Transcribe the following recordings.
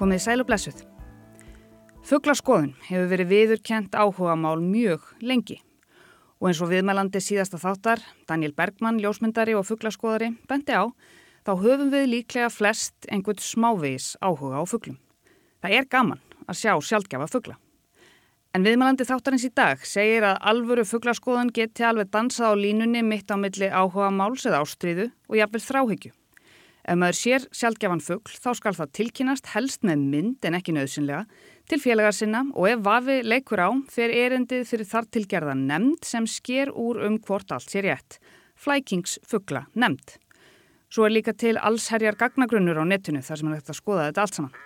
Komið sæl og blessuð. Fugglaskoðun hefur verið viðurkent áhuga mál mjög lengi og eins og viðmælandi síðasta þáttar, Daniel Bergman, ljósmyndari og fugglaskoðari, bendi á, þá höfum við líklega flest einhvern smávegis áhuga á fugglum. Það er gaman að sjá sjálfgefa fuggla. En viðmælandi þáttarins í dag segir að alvöru fugglaskoðun geti alveg dansað á línunni mitt á milli áhuga máls eða ástriðu og jafnvel þráhyggju. Ef maður sér sjálfgefan fuggl þá skal það tilkynast helst með mynd en ekki nöðsynlega til félagar sinna og ef vafi leikur á fer erendið fyrir þar tilgerða nefnd sem sker úr um hvort allt sé rétt. Flækingsfuggla nefnd. Svo er líka til allsherjar gagnagrunnur á netinu þar sem er þetta að skoða þetta allt saman.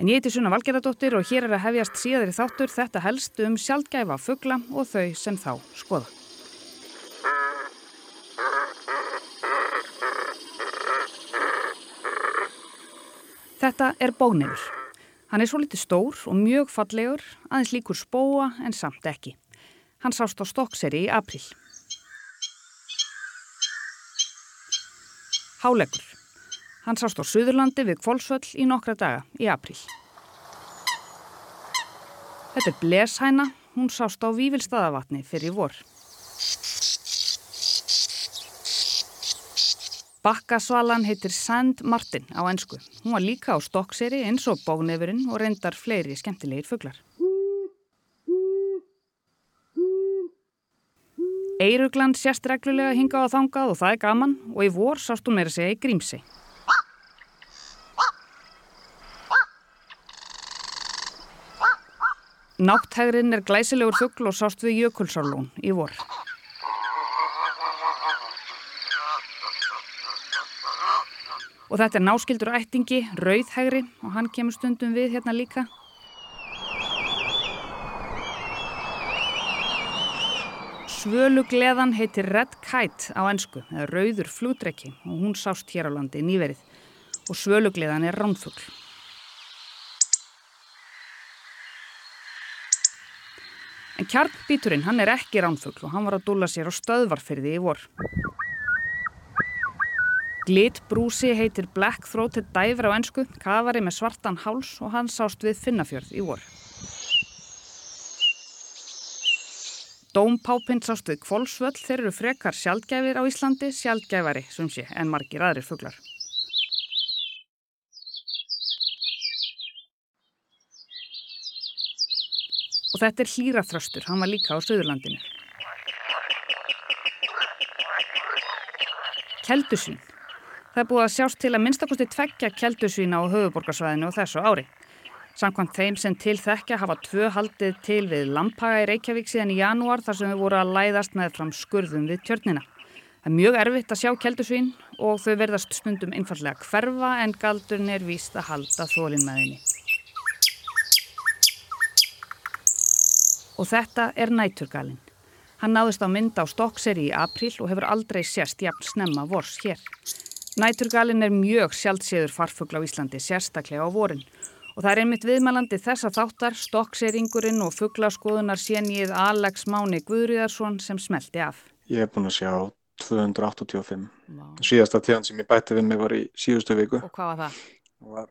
En ég heiti Sunna Valgerðardóttir og hér er að hefjast síðari þáttur þetta helst um sjálfgæfa fuggla og þau sem þá skoða. Þetta er bónefur. Hann er svo litið stór og mjög fallegur, aðeins líkur spóa en samt ekki. Hann sást á Stokkseri í april. Háleggur. Hann sást á Suðurlandi við Kvolsvöll í nokkra daga í april. Þetta er Bleshæna, hún sást á Vívilstaðavatni fyrir vor. Bakkasvalan heitir Sand Martin á ennsku. Hún var líka á stokkseri eins og bógnefurinn og reyndar fleiri skemmtilegir fugglar. Eirugland sérst reglulega hinga á þangað og það er gaman og í vor sást hún meira segja í grímsi. Nátthægrin er glæsilegur fuggl og sást við Jökulsárlón í vor. Og þetta er náskildur ættingi, rauðhægri og hann kemur stundum við hérna líka. Svölugleðan heitir Red Kite á ennsku, eða rauður flúdrekki og hún sást hér á landi nýverið. Og svölugleðan er ránfugl. En kjarnbíturinn, hann er ekki ránfugl og hann var að dúla sér á stöðvarfyrði í vor. Glitbrúsi heitir Black Throated Diver á ennsku, kafari með svartan háls og hann sást við Finnafjörð í vor. Dómpápinn sást við Kvolsvöll, þeir eru frekar sjálfgæfir á Íslandi, sjálfgæfari sé en margir aðrir fuglar. Og þetta er hlýraþröstur, hann var líka á Suðurlandinu. Keldusvín. Það er búið að sjást til að minnstakosti tveggja keldusvína á höfuborgarsvæðinu og þessu ári. Samkvæmt þeim sem til þekkja hafa tvö haldið til við Lampaga í Reykjavík síðan í janúar þar sem þau voru að læðast með fram skurðum við tjörnina. Það er mjög erfitt að sjá keldusvín og þau verðast stundum einfallega hverfa en galdurinn er víst að halda þólinn með henni. Og þetta er næturgalinn. Hann náðist á mynda á Stokkseri í april og hefur aldrei sérst jafn snemma vors hér. Næturgalinn er mjög sjálfséður farfugl á Íslandi, sérstaklega á vorin. Og það er einmitt viðmælandi þessa þáttar, stokkseringurinn og fugglaskoðunar sénið Alex Máni Guðrýðarsson sem smelti af. Ég hef búin að sjá 285. Vá. Síðasta tíðan sem ég bætti við mig var í síðustu viku. Og hvað var það? Það var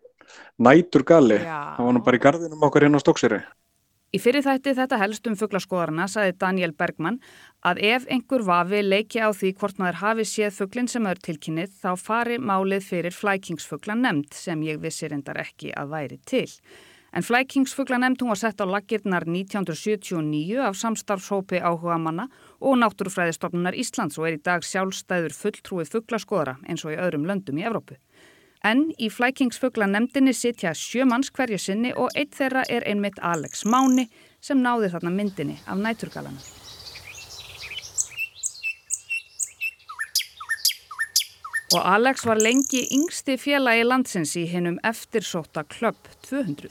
næturgali. Það var nú bara í gardinum okkar hérna á stokkseri. Í fyrir þætti þetta helst um fugglaskoðarna saði Daniel Bergman að ef einhver vafi leiki á því hvort maður hafi séð fugglin sem er tilkynnið þá fari málið fyrir flækingsfuggla nefnd sem ég vissi reyndar ekki að væri til. En flækingsfuggla nefnd hún var sett á laggirnar 1979 af samstarfshópi áhuga manna og náttúrufræðistofnunar Íslands og er í dag sjálfstæður fulltrúi fugglaskoðara eins og í öðrum löndum í Evrópu. En í flækingsfugla nefndinni sitja sjömanns hverju sinni og eitt þeirra er einmitt Alex Máni sem náði þarna myndinni af næturgalana. Og Alex var lengi yngsti félagi landsins í hinnum eftirsóta klöpp 200.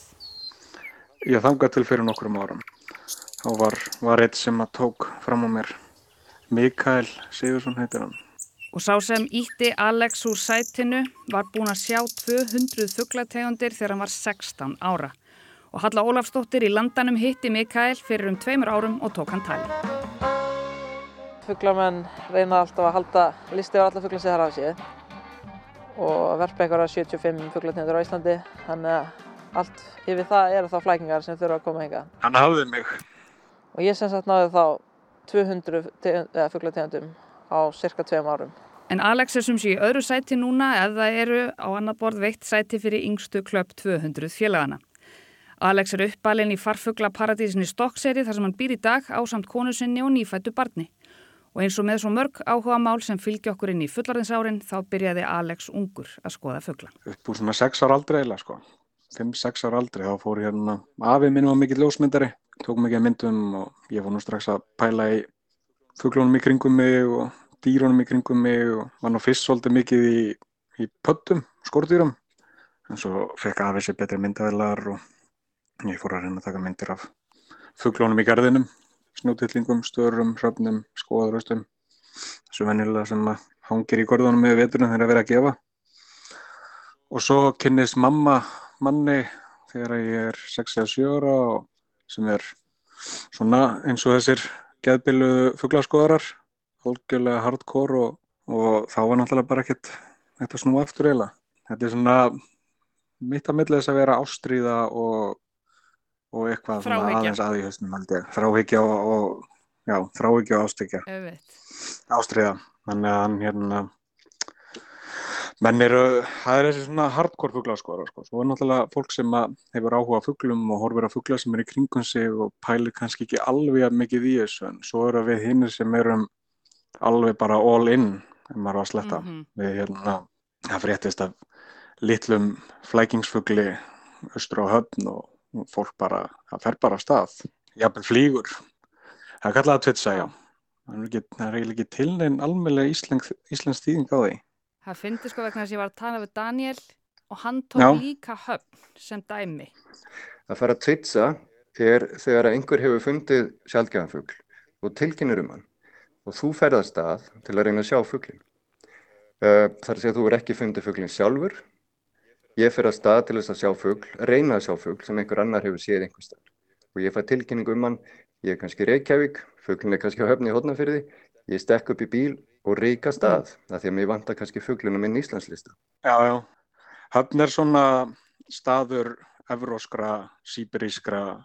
Ég þangað til fyrir nokkrum árum. Þá var, var eitt sem að tók fram á mér. Mikael Sigursson heitir hann. Og sá sem ítti Alex úr sætinu var búin að sjá 200 fugglategundir þegar hann var 16 ára. Og Halla Ólafsdóttir í landanum hitti Mikael fyrir um tveimur árum og tók hann tali. Fugglamenn reyna alltaf að halda listi á alla fugglasið þar af síðu og verpa einhverja 75 fugglategundir á Íslandi. Þannig að allt yfir það eru þá flækingar sem þurfa að koma hinga. Hann hafði mig. Og ég sem sagt náði þá 200 fugglategundum á cirka tveim árum. En Alex er sem sé í öðru sæti núna eða eru á annar borð veitt sæti fyrir yngstu klöpp 200 félagana. Alex er uppalinn í farfugla paradísinni Stokkseri þar sem hann býr í dag á samt konu sinni og nýfættu barni. Og eins og með svo mörg áhuga mál sem fylgja okkur inn í fullarðinsárin þá byrjaði Alex ungur að skoða fuggla. Upp úr svona 6 ára aldrei eða sko. 5-6 ára aldrei þá fór hérna afið minn var mikill ljósmyndari. Tók mikið myndum og ég fór nú strax að pæla í fugglunum í kringum mig og dýrunum í kringum mig og var nú fyrst svolítið mikið í, í pöttum, skordýrum. En svo fekk afið sér betri myndavelar og ég fór að reyna að taka myndir af fugglunum í garðinum snjótillingum, störum, hröfnum, skoðaröstum þessu vennilega sem hangir í gorðunum með veturinn þegar að vera að gefa og svo kynnist mamma manni þegar ég er 6-7 ára og sem er svona eins og þessir geðbiluðu fugglaskoðarar hólkjölega hardcore og, og þá var náttúrulega bara ekkert þetta snú aftur eiginlega. Þetta er svona mitt að millið þess að vera ástríða og og eitthvað aðeins að í höstum þráhyggja og, og já, þráhyggja og ástryggja ástriða þannig að hann hérna menn eru, það er þessi svona hardcore fugglaskoðar sko. svo er náttúrulega fólk sem hefur áhuga fugglum og horfir á fuggla sem er í kringum sig og pælir kannski ekki alveg mikið í þessu en svo eru við hinnir sem erum alveg bara all in ef maður var að sletta. Mm -hmm. við hérna, það fréttist af litlum flækingsfuggli austur á höfn og fólk bara, það fer bara að stað. Jafnveg flýgur. Það er kallað að tvitsa, já. Það er eiginlega ekki til neinn almeinlega íslensk þýðing á því Það finnst sko vegna þess að ég var að tala við Daniel og hann tók já. líka höfn sem dæmi Að fara að tvitsa er þegar einhver hefur fundið sjálfgæðanfugl og tilkynir um hann og þú ferðast að til að reyna að sjá fuglin uh, þar sé að þú er ekki fundið fuglin sjálfur Ég fer að stað til þess að sjá fugg, reyna að sjá fugg sem einhver annar hefur séð einhver stað. Og ég fæ tilkynningu um hann, ég er kannski Reykjavík, fugglin er kannski á höfni í hodnafyrði, ég stekk upp í bíl og stað, mm. það því að mér vantar kannski fugglinu minn í Íslandslista. Já, já. Höfn er svona staður evróskra, síberískra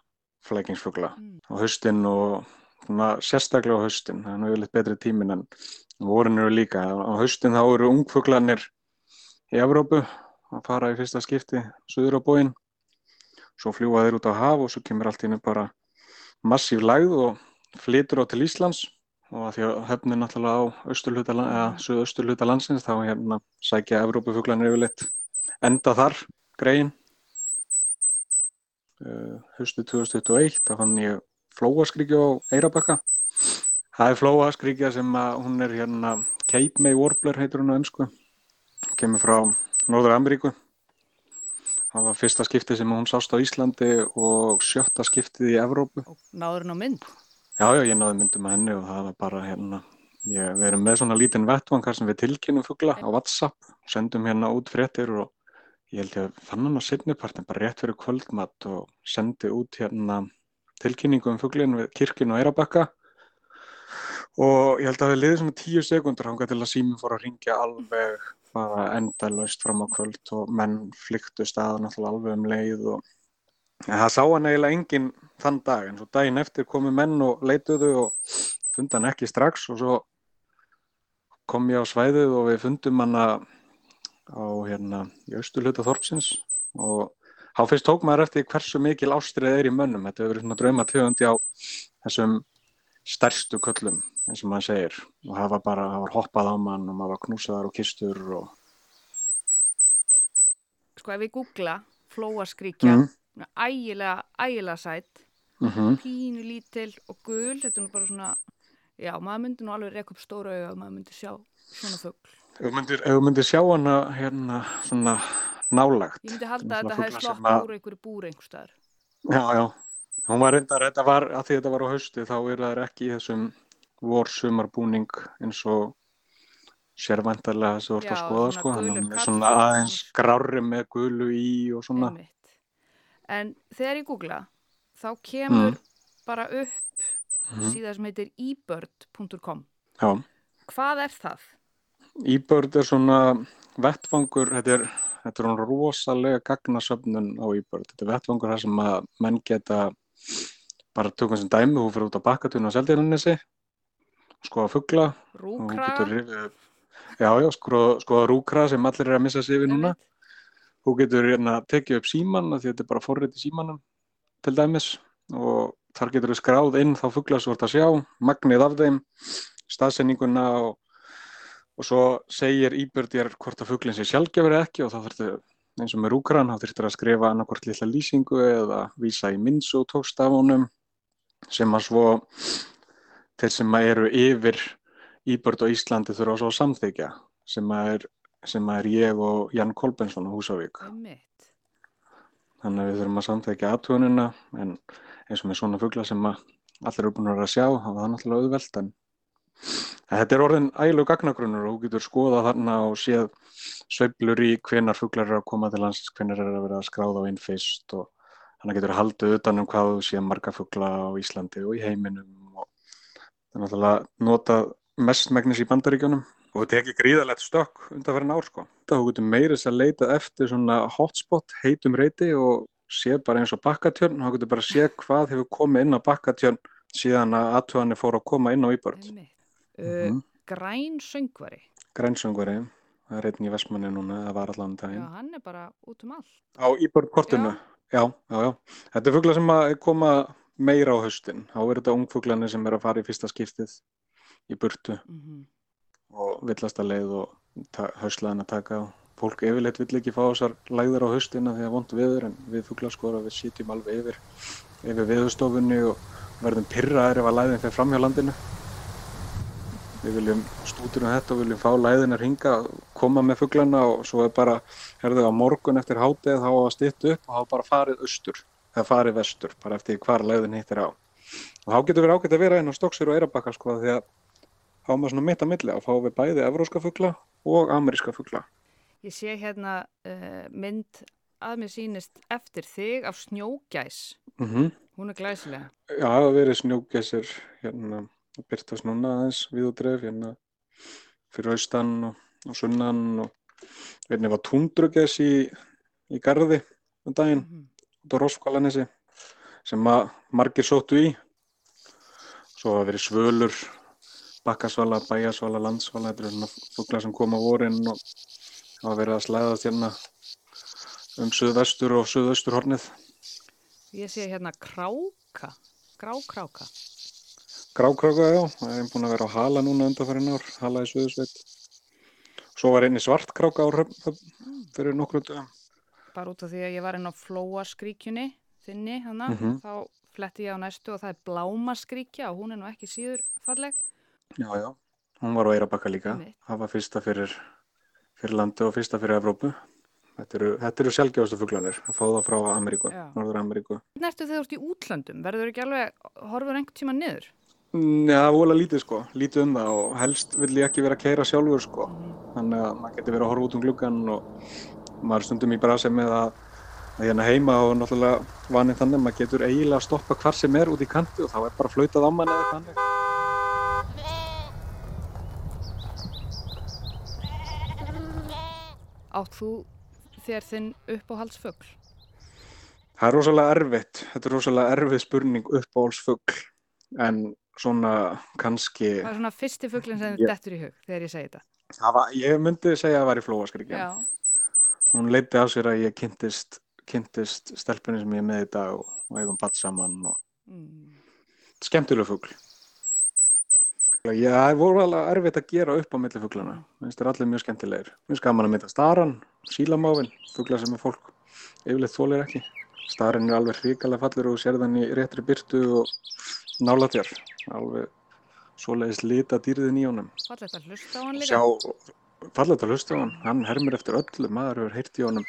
flækingsfugla mm. á höstin og svona, sérstaklega á höstin, það er náttúrulega betri tímin en vorin eru líka. Á höstin þá eru ungfuglanir í Evrópu að fara í fyrsta skipti söður á bóin svo fljúa þeir út á haf og svo kemur allt ínum bara massíf lægð og flytur á til Íslands og að því að höfnir náttúrulega á austurluta eða söðu-austurluta landsins þá hérna sækja Evrópufuglanir yfirleitt enda þar greiðin uh, höstu 2021 þá fann ég flóaskríkja á Eirabakka það er flóaskríkja sem að hún er hérna Cape May Warbler heitur hún á önsku kemur frá Norður Ameríku. Það var fyrsta skiptið sem hún sást á Íslandi og sjötta skiptið í Evrópu. Náður hún á mynd? Já, já, ég náði myndum með henni og það var bara hérna, ég, við erum með svona lítinn vettvangar sem við tilkynum fuggla á WhatsApp sendum hérna út fréttir og ég held ég að fann hann á setnipartin bara rétt fyrir kvöldmatt og sendi út hérna tilkynningu um fugglinu við kirkinu á Eirabakka og ég held að það liði svona tíu sekundur hanga til að sími fór að ringja alveg bara endalaust fram á kvöld og menn flyktu staða náttúrulega alveg um leið og en það sá hann eiginlega enginn þann dag en svo daginn eftir komu menn og leituðu og funda hann ekki strax og svo kom ég á svæðið og við fundum hann á hérna í austurluta Þorpsins og þá fyrst tók maður eftir hversu mikil ástrið er í mönnum þetta hefur verið svona drauma töfundi á þessum stærstu köllum eins og maður segir og það var bara, það var hoppað á mann og maður var knúsaðar og kistur og Sko ef við googla flóaskríkja mm. Ægilega, ægilega sætt mm -hmm. pínu lítil og gul þetta er nú bara svona já, maður myndi nú alveg rekka upp stóra auða og maður myndi sjá svona fögl Ef þú myndir, myndir sjá hana hérna svona nálagt Ég myndi halda að þetta hefði slokk úr einhverju búr einhverstaðar Já, já, hún var reyndar þetta var, að því þetta var á hausti þá er það ekki í þessum vor sumarbúning eins og sérvæntarlega þessi orð að skoða sko, hann er svona aðeins grári með gulu í og svona. Einmitt. En þegar ég googla þá kemur mm. bara upp mm. síðan sem heitir ebird.com Hvað er það? Ebird er svona vettfangur, þetta er þetta er rosalega gagnasöfnun á Íbörð. Þetta er vettvangur þar sem að menn geta bara tökum sem dæmi, þú fyrir út á bakkatun á Seldjarninesi, skoða fuggla Rúkra. já, já, skoða, skoða rúkra sem allir er að missa sig við núna. Þú getur hérna tekið upp síman því þetta er bara forrið í símanum til dæmis og þar getur þú skráð inn þá fuggla ert að sjá, magnið af þeim, staðsendinguna og, og svo segir íbjörð þér hvort að fugglinn sé sjálfgefur eða ekki og þá þurftu eins og með rúkran, þá þurftu að skrifa annarkvort lilla lýsingu eða vísa í minnsu tókst af honum sem að svo þeir sem að eru yfir íbjörð á Íslandi þurfa svo að samþykja sem að er, sem að er ég og Jan Kolbensson á Húsavík. Einmitt. Þannig að við þurfum að samþekja aðtöðunina en eins og með svona fugla sem að allir eru búin að vera að sjá, það náttúrulega auðvelt en, þetta er orðin ægilegu gagnagrunnur og þú getur skoðað þarna og séð sveiflur í hvenar fuglar eru að koma til landsins, hvenar eru að vera að skráða á einn fyrst og þannig getur haldið utan um hvað þú sé marga fugla á Íslandi og í heiminum og það er náttúrulega notað mestmægnis í bandaríkjunum og þetta er ekki gríðalegt stökk undan fyrir ár sko. Þú getur meiris að leita eftir svona hotspot, heitum reyti og séð bara eins og bakkatjörn, þá getur bara séð hvað hefur komið inn á bakkatjörn síðan að aðtöðanir fóru að koma inn á Íbörð. Einmitt. Uh, Mhm. Græn söngvari. Grænsöngvari, það er einn í Vestmanni núna, það var allan Já, daginn. hann er bara út um allt. Á Íbörð kortinu, já. já, já, Þetta er fugla sem að koma meira á haustin. Þá er þetta ungfuglanir sem er að fara í fyrsta skiptið í burtu Mm og villasta leið og hauslaðin að taka á. Fólk yfirleitt vill ekki fá þessar læðar á haustina því að vond viður en við fuglaskora við sítjum alveg yfir, yfir viðustofunni og verðum pyrraðir ef að læðin fer fram hjá landinu. Við viljum stútur um þetta og viljum fá læðinar hinga, koma með fuglana og svo er bara, herðu á morgun eftir hátið þá að stytta upp og þá bara farið austur eða farið vestur, bara eftir hvar læðin hittir á. Og þá getur við ágætt að vera inn á Stokksir og Eirabakka sko því að þá er maður svona mitt að milli að fá við bæði evróska fugla og ameríska fugla. Ég sé hérna uh, mynd að mér sýnist eftir þig af snjógæs. Mm Hún er glæsilega. Já, það verið snjógæsir hérna að byrtast núna aðeins við og dref hérna fyrir austan og, og sunnan og einnig var túndrugæs í, í garði um daginn Mm út á Roskvalanesi sem að margir sóttu í. Svo hafa verið svölur, bakkasvala, bæjasvala, landsvala, þetta eru svona fuglar sem koma vorin og hafa verið að slæðast hérna um suðvestur og suðaustur hornið. Ég sé hérna kráka, grákráka. Grákráka, já, það er búin að vera á hala núna undanfærin ár, hala í suðusveit. Svo var einni svartkráka á Hröfn fyrir nokkrum dögum. Bara út af því að ég var inn á flóaskríkjunni þinni hana, Mhm. þá fletti ég á næstu og það er blámaskríkja og hún er nú ekki síður falleg. Já, já, hún var á Eirabakka líka. Það var fyrsta fyrir, fyrir landi og fyrsta fyrir Evrópu. Þetta eru, eru sjálfgjáðastu fuglanir, að fá það frá Ameríku, Já. Norður Ameríku. Hvernig ertu þegar þú ert í útlöndum? Verður ekki alveg, horfur einhvern tíma niður? Já, það er vola lítið sko, lítið um það og helst vill ég ekki vera að keira sjálfur sko. Þannig að maður getur verið að horfa út um gluggan og maður stundum í brasi með að, að hérna heima og náttúrulega vanið þannig að maður getur eiginlega að stoppa hvar sem er út í kanti og þá er bara flautað á manni eða þannig. Átt þú þér þinn uppáhaldsfugl? Það er rosalega erfitt, þetta er rosalega erfið spurning uppáhaldsfugl en svona kannski, Hvað er svona fyrsti fuglinn sem þið dettur í hug þegar ég segi þetta? það var, ég myndi segja að það var í flóaskrikja. Hún leiti á sér að ég kynntist, kynntist stelpunni sem ég er með í dag og, og eigum batt saman og Mm. skemmtileg fugl. Já, það voru alveg erfitt að gera upp á milli fuglana. Minnst er allir mjög skemmtilegir. Mér skaman að mynda staran, sílamáfin, fugla sem er fólk yfirleitt þólir ekki. Starin er alveg hrikalega fallur og þú sér þann í réttri byrtu og nála þér. Alveg svoleiðis lita dýrðin í honum. Fallegt að hlusta á hann líka. Sjá, fallet að hlusta á hann. Hann hermir eftir öllu, maður hefur heyrt í honum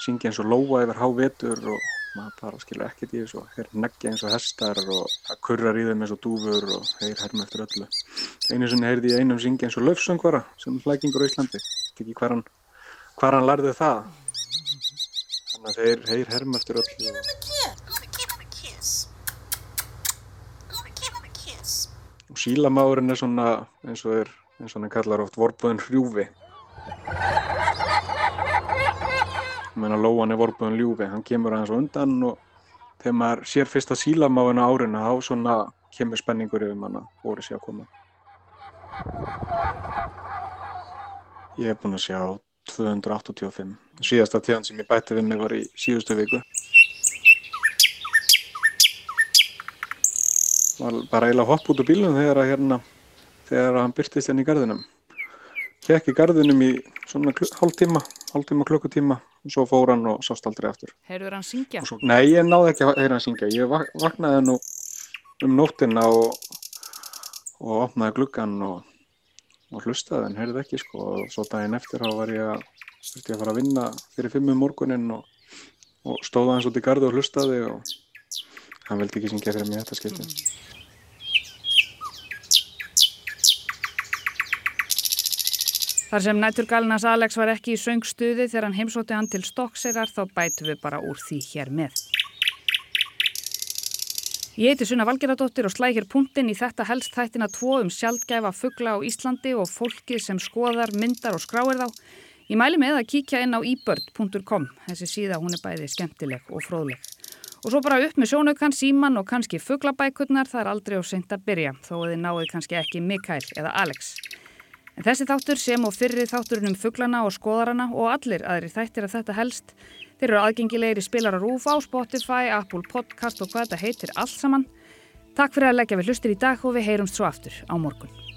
syngja eins og lóa yfir hávetur og maður bara skilur ekkert í þessu þeir neggja eins og hestar og það kurrar í þeim eins og dúfur og þeir herma eftir öllu. Einu sinni heyrði ég einum syngja eins og löfsöngvara sem flækingur á Íslandi. Ekki hvar hann, hvar hann lærði það. Þannig að þeir, þeir herma eftir öllu. Og sílamáurinn er svona eins og er, eins og hann kallar oft vorbúðin hrjúfi. Meina lóan er vorbuðan ljúfi, hann kemur aðeins á undan og þegar maður sér fyrsta sílamáinu árinu þá svona kemur spenningur yfir manna voru sér að koma. Ég er búinn að sjá 285. Síðasta tíðan sem ég bætti við mig var í síðustu viku. Var bara eiginlega hopp út úr bílunum þegar að hérna, þegar að hann byrtist henni í gardinum. Hekk í gardinum í svona hálftíma, hálftíma klukkutíma og svo fór hann og sást aldrei aftur. Heyrður hann syngja? Svo, nei, ég náði ekki að heyra hann syngja. Ég vak vaknaði nú um nóttina og, og opnaði gluggan og, og hlustaði en heyrði ekki sko og svo daginn eftir þá var ég að, ég að fara að vinna fyrir fimmum morgunin og, og stóða hans út í gardu og hlustaði og hann veldi ekki syngja fyrir mig þetta skipti. Mm. Þar sem næturgalinnas Alex var ekki í söngstuði þegar hann heimsótti hann til Stokksegar þá bætu við bara úr því hér með. Ég heiti Sunna Valgeradóttir og slækir punktinn í þetta helst þættina tvo um sjálfgæfa fuggla á Íslandi og fólkið sem skoðar, myndar og skráir þá. Ég mæli með að kíkja inn á ebird.com, þessi síða hún er bæði skemmtileg og fróðleg. Og svo bara upp með sjónaukan, síman og kannski fugglabækurnar, það er aldrei á seint að byrja, þó að þið náðu kannski ekki Mikael eða Alex. En þessi þáttur sem og fyrri þátturinn um fugglana og skoðarana og allir aðri þættir að þetta helst, þeir eru aðgengilegir í spilara rúf á Spotify, Apple Podcast og hvað þetta heitir allt saman. Takk fyrir að leggja við hlustir í dag og við heyrumst svo aftur á morgun.